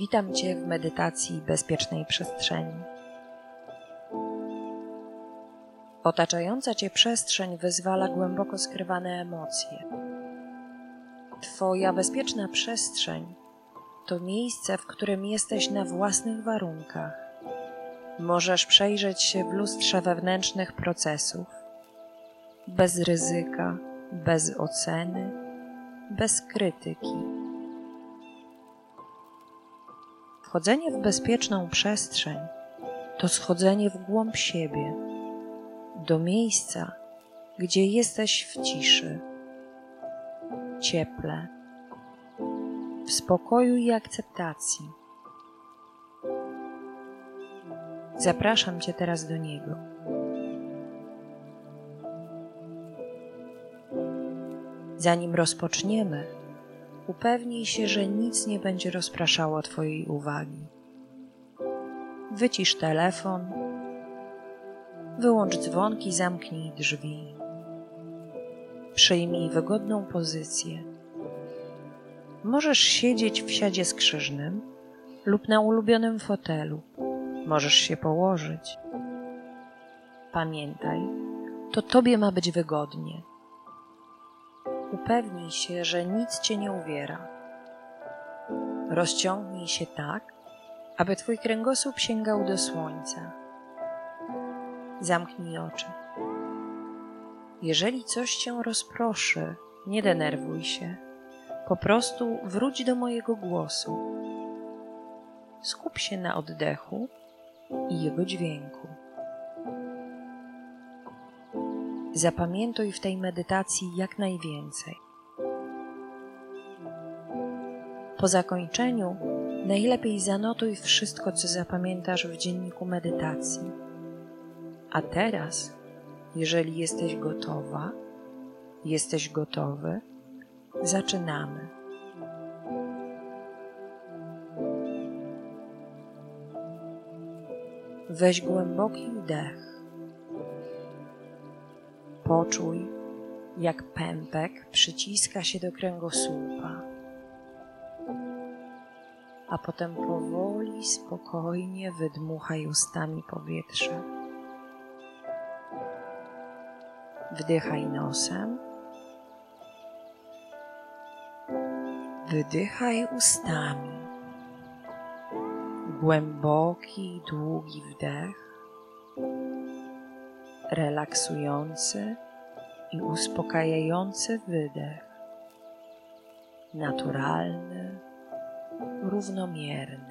Witam Cię w medytacji bezpiecznej przestrzeni. Otaczająca Cię przestrzeń wyzwala głęboko skrywane emocje. Twoja bezpieczna przestrzeń to miejsce, w którym jesteś na własnych warunkach. Możesz przejrzeć się w lustrze wewnętrznych procesów, bez ryzyka, bez oceny, bez krytyki. Wchodzenie w bezpieczną przestrzeń to schodzenie w głąb siebie, do miejsca, gdzie jesteś w ciszy, cieple, w spokoju i akceptacji. Zapraszam Cię teraz do niego. Zanim rozpoczniemy, upewnij się, że nic nie będzie rozpraszało Twojej uwagi. Wycisz telefon, wyłącz dzwonki, zamknij drzwi. Przyjmij wygodną pozycję. Możesz siedzieć w siadzie skrzyżnym lub na ulubionym fotelu. Możesz się położyć. Pamiętaj, to Tobie ma być wygodnie. Upewnij się, że nic Cię nie uwiera. Rozciągnij się tak, aby Twój kręgosłup sięgał do słońca. Zamknij oczy. Jeżeli coś Cię rozproszy, nie denerwuj się. Po prostu wróć do mojego głosu. Skup się na oddechu i jego dźwięku. Zapamiętuj w tej medytacji jak najwięcej. Po zakończeniu najlepiej zanotuj wszystko, co zapamiętasz w dzienniku medytacji. A teraz, jeżeli jesteś gotowa, jesteś gotowy, zaczynamy. Weź głęboki wdech. Poczuj, jak pępek przyciska się do kręgosłupa, a potem powoli, spokojnie wydmuchaj ustami powietrze. Wdychaj nosem, wydychaj ustami. Głęboki, długi wdech relaksujący i uspokajający wydech, naturalny, równomierny.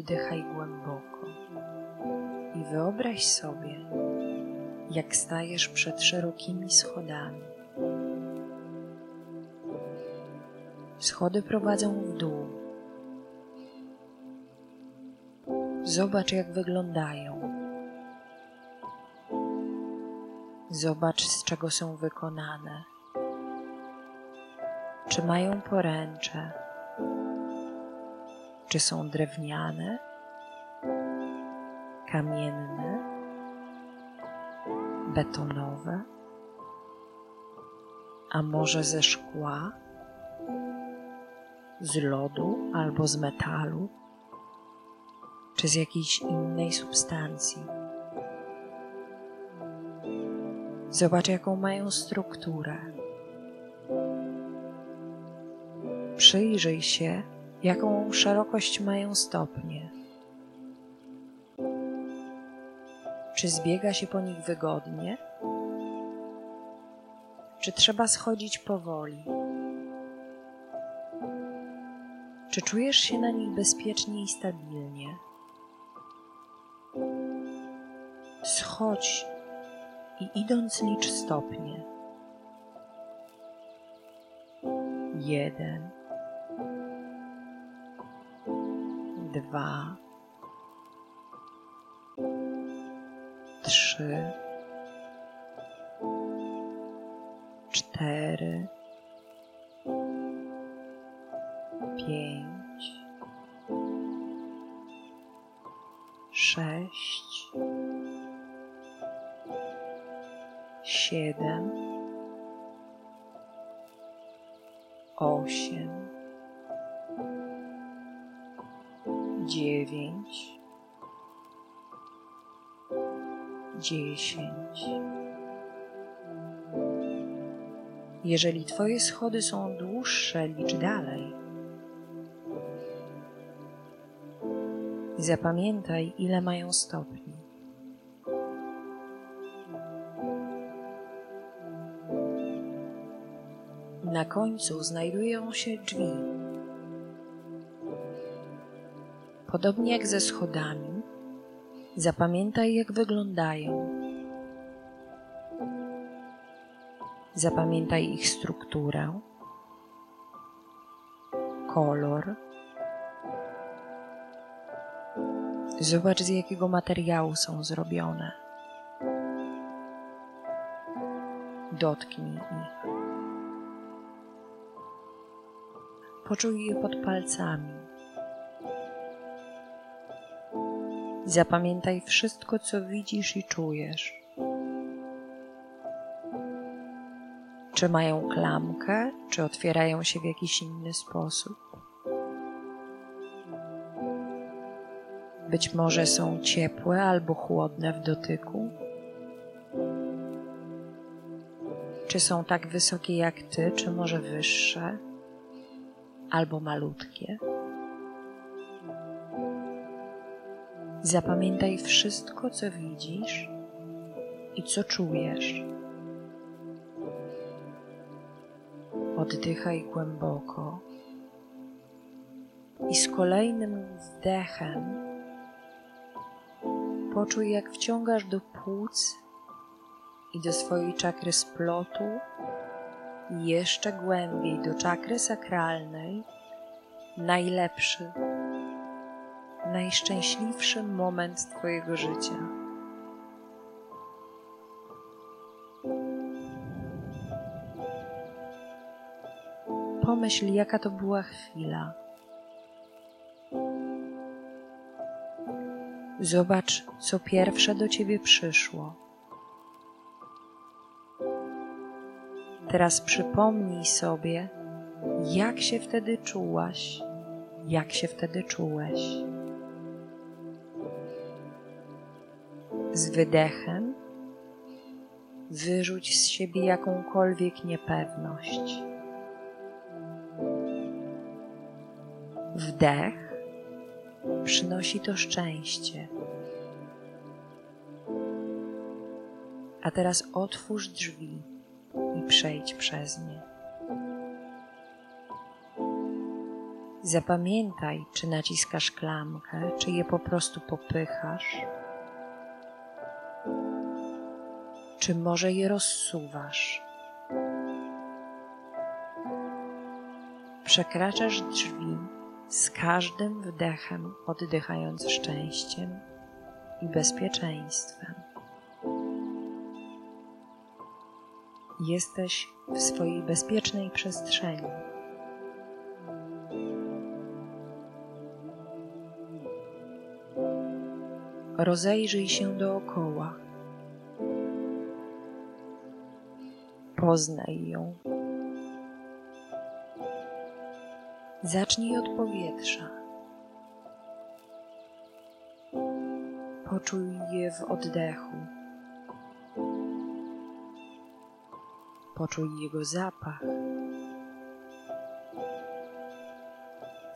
Oddychaj głęboko i wyobraź sobie, jak stajesz przed szerokimi schodami. Schody prowadzą w dół. Zobacz, jak wyglądają. Zobacz, z czego są wykonane. Czy mają poręcze? Czy są drewniane, kamienne, betonowe, a może ze szkła, z lodu albo z metalu, czy z jakiejś innej substancji? Zobacz, jaką mają strukturę. Przyjrzyj się, jaką szerokość mają stopnie. Czy zbiega się po nich wygodnie? Czy trzeba schodzić powoli? Czy czujesz się na nich bezpiecznie i stabilnie? Schodź i idąc licz stopnie. Jeden dwa, trzy, cztery, pięć. Dziesięć. Jeżeli Twoje schody są dłuższe, licz dalej. I zapamiętaj, ile mają stopni. Na końcu znajdują się drzwi. Podobnie jak ze schodami, zapamiętaj, jak wyglądają. Zapamiętaj ich strukturę, kolor. Zobacz, z jakiego materiału są zrobione. Dotknij ich. Poczuj je pod palcami. Zapamiętaj wszystko, co widzisz i czujesz. Czy mają klamkę, czy otwierają się w jakiś inny sposób? Być może są ciepłe albo chłodne w dotyku? Czy są tak wysokie jak ty, czy może wyższe, albo malutkie? Zapamiętaj wszystko, co widzisz i co czujesz. Oddychaj głęboko i z kolejnym wdechem poczuj, jak wciągasz do płuc i do swojej czakry splotu i jeszcze głębiej do czakry sakralnej najlepszy, najszczęśliwszy moment Twojego życia. Pomyśl, jaka to była chwila. Zobacz, co pierwsze do ciebie przyszło. Teraz przypomnij sobie, jak się wtedy czułaś, jak się wtedy czułeś. Z wydechem wyrzuć z siebie jakąkolwiek niepewność. Wdech przynosi to szczęście. A teraz otwórz drzwi i przejdź przez nie. Zapamiętaj, czy naciskasz klamkę, czy je po prostu popychasz, czy może je rozsuwasz. Przekraczasz drzwi z każdym wdechem, oddychając szczęściem i bezpieczeństwem. Jesteś w swojej bezpiecznej przestrzeni. Rozejrzyj się dookoła. Poznaj ją. Zacznij od powietrza. Poczuj je w oddechu. Poczuj jego zapach.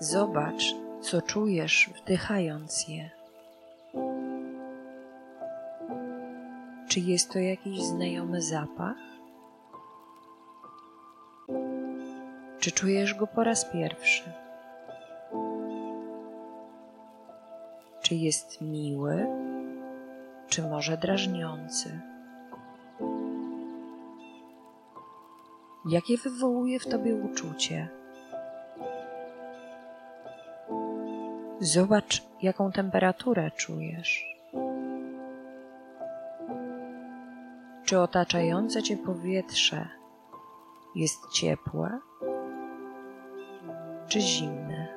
Zobacz, co czujesz, wdychając je. Czy jest to jakiś znajomy zapach? Czy czujesz go po raz pierwszy? Czy jest miły, czy może drażniący? Jakie wywołuje w tobie uczucie? Zobacz, jaką temperaturę czujesz. Czy otaczające cię powietrze jest ciepłe czy zimne.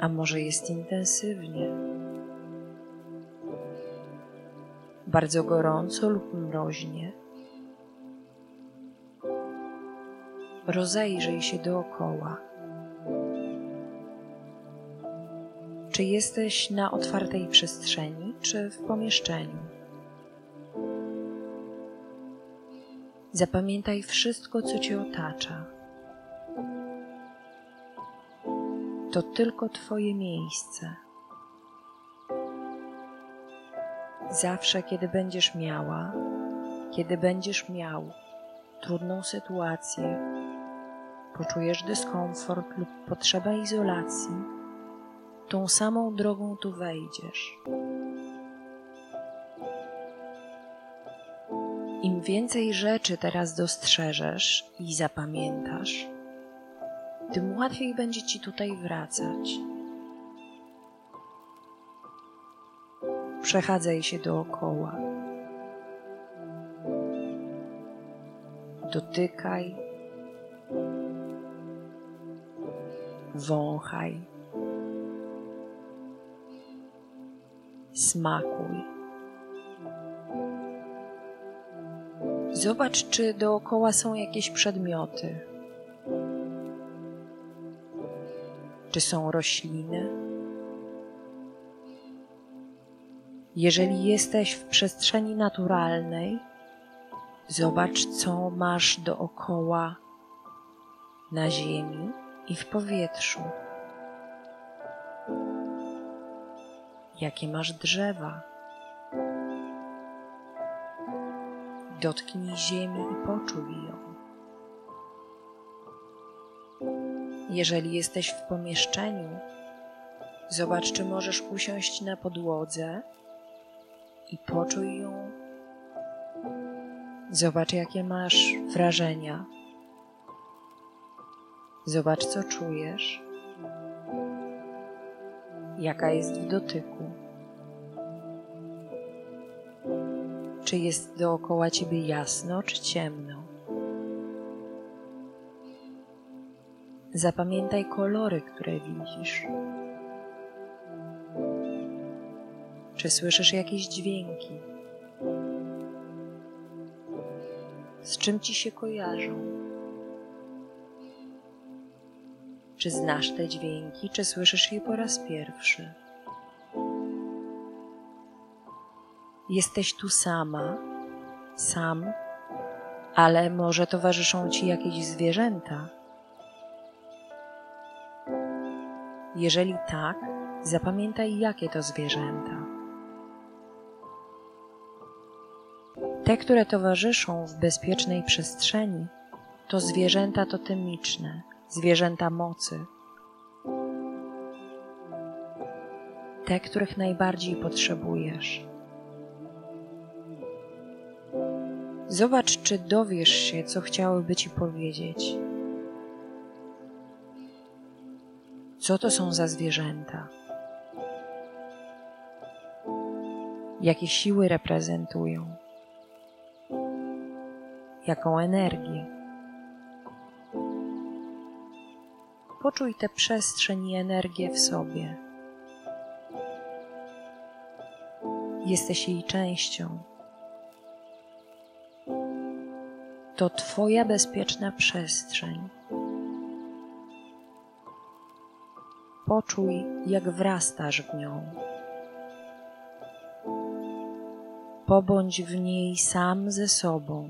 A może jest intensywnie? Bardzo gorąco lub mroźnie? Rozejrzyj się dookoła. Czy jesteś na otwartej przestrzeni, czy w pomieszczeniu? Zapamiętaj wszystko, co Cię otacza. To tylko Twoje miejsce. Zawsze, kiedy będziesz miała, kiedy będziesz miał trudną sytuację, poczujesz dyskomfort lub potrzebę izolacji, tą samą drogą tu wejdziesz. Im więcej rzeczy teraz dostrzeżesz i zapamiętasz, tym łatwiej będzie ci tutaj wracać. Przechadzaj się dookoła. Dotykaj, wąchaj, smakuj. Zobacz, czy dookoła są jakieś przedmioty. Czy są rośliny? Jeżeli jesteś w przestrzeni naturalnej, zobacz, co masz dookoła na ziemi i w powietrzu. Jakie masz drzewa? Dotknij ziemi i poczuj ją. Jeżeli jesteś w pomieszczeniu, zobacz, czy możesz usiąść na podłodze i poczuj ją. Zobacz, jakie masz wrażenia. Zobacz, co czujesz. Jaka jest w dotyku. Czy jest dookoła ciebie jasno, czy ciemno? Zapamiętaj kolory, które widzisz. Czy słyszysz jakieś dźwięki? Z czym ci się kojarzą? Czy znasz te dźwięki, czy słyszysz je po raz pierwszy? Jesteś tu sama, sam, ale może towarzyszą ci jakieś zwierzęta? Jeżeli tak, zapamiętaj, jakie to zwierzęta. Te, które towarzyszą w bezpiecznej przestrzeni, to zwierzęta totemiczne, zwierzęta mocy. Te, których najbardziej potrzebujesz. Zobacz, czy dowiesz się, co chciałyby ci powiedzieć. Co to są za zwierzęta? Jakie siły reprezentują? jaką energię. Poczuj tę przestrzeń i energię w sobie. Jesteś jej częścią. To Twoja bezpieczna przestrzeń. Poczuj, jak wrastasz w nią. Pobądź w niej sam ze sobą.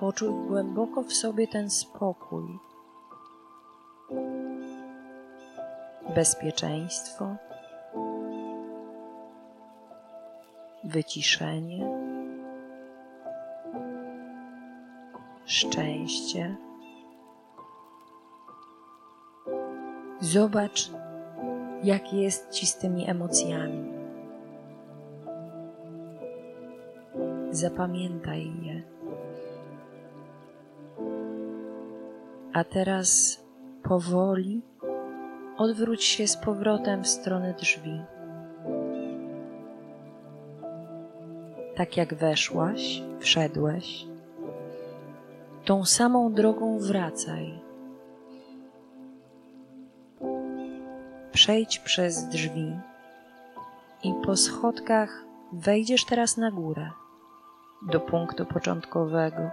Poczuj głęboko w sobie ten spokój, bezpieczeństwo, wyciszenie, szczęście. Zobacz, jak jest ci z tymi emocjami. Zapamiętaj je. A teraz powoli odwróć się z powrotem w stronę drzwi. Tak jak weszłaś, wszedłeś, tą samą drogą wracaj. Przejdź przez drzwi i po schodkach wejdziesz teraz na górę, do punktu początkowego.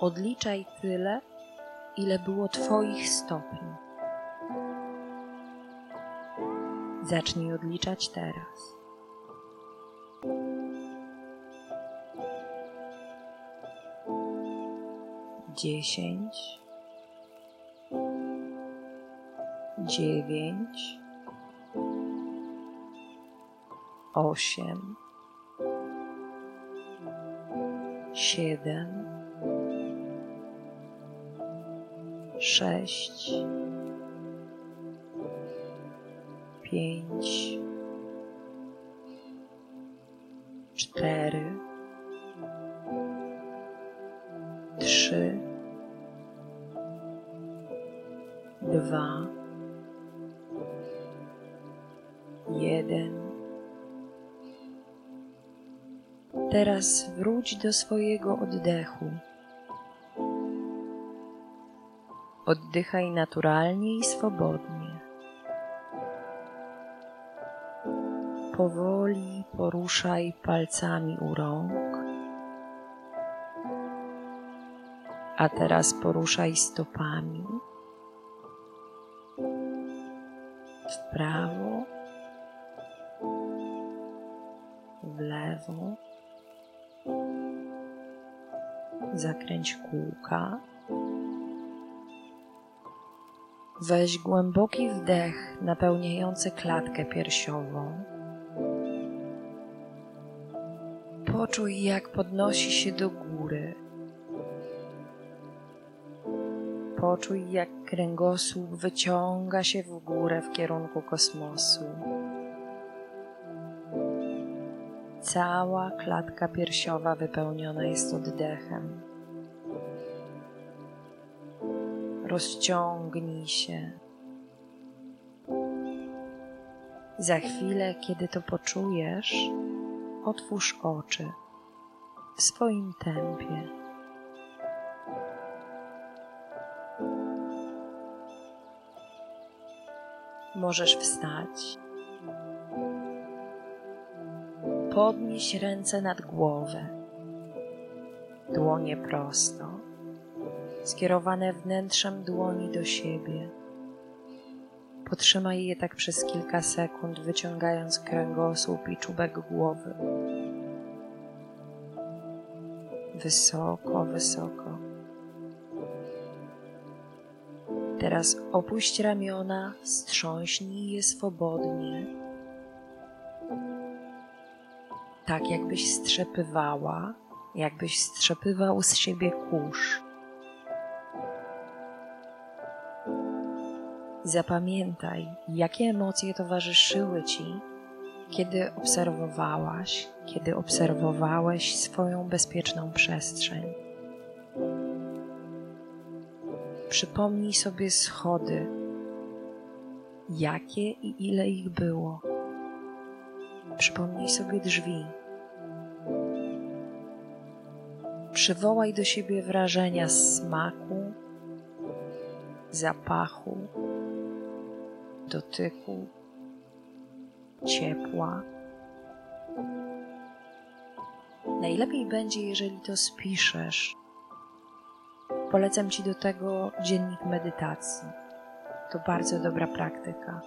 Odliczaj tyle, ile było Twoich stopni. Zacznij odliczać teraz. Dziesięć, dziewięć, osiem, siedem, sześć, pięć, jeden. Teraz wróć do swojego oddechu. Oddychaj naturalnie i swobodnie. Powoli poruszaj palcami u rąk, a teraz poruszaj stopami w prawo, Zakręć kółka. Weź głęboki wdech napełniający klatkę piersiową. Poczuj, jak podnosi się do góry. Poczuj, jak kręgosłup wyciąga się w górę w kierunku kosmosu. Cała klatka piersiowa wypełniona jest oddechem. Rozciągnij się. Za chwilę, kiedy to poczujesz, otwórz oczy w swoim tempie. Możesz wstać. Podnieś ręce nad głowę, dłonie prosto, skierowane wnętrzem dłoni do siebie. Potrzymaj je tak przez kilka sekund, wyciągając kręgosłup i czubek głowy. Wysoko, wysoko. Teraz opuść ramiona, strząśnij je swobodnie. Tak jakbyś strzepywała, jakbyś strzepywał z siebie kurz. Zapamiętaj, jakie emocje towarzyszyły ci, kiedy obserwowałaś, kiedy obserwowałeś swoją bezpieczną przestrzeń. Przypomnij sobie schody, jakie i ile ich było. Przypomnij sobie drzwi. Przywołaj do siebie wrażenia smaku, zapachu, dotyku, ciepła. Najlepiej będzie, jeżeli to spiszesz. Polecam Ci do tego dziennik medytacji. To bardzo dobra praktyka.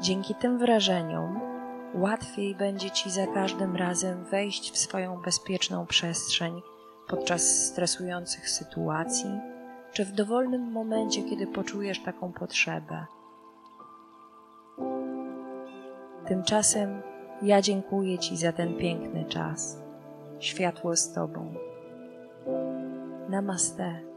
Dzięki tym wrażeniom łatwiej będzie Ci za każdym razem wejść w swoją bezpieczną przestrzeń podczas stresujących sytuacji czy w dowolnym momencie, kiedy poczujesz taką potrzebę. Tymczasem ja dziękuję Ci za ten piękny czas. Światło z Tobą. Namaste.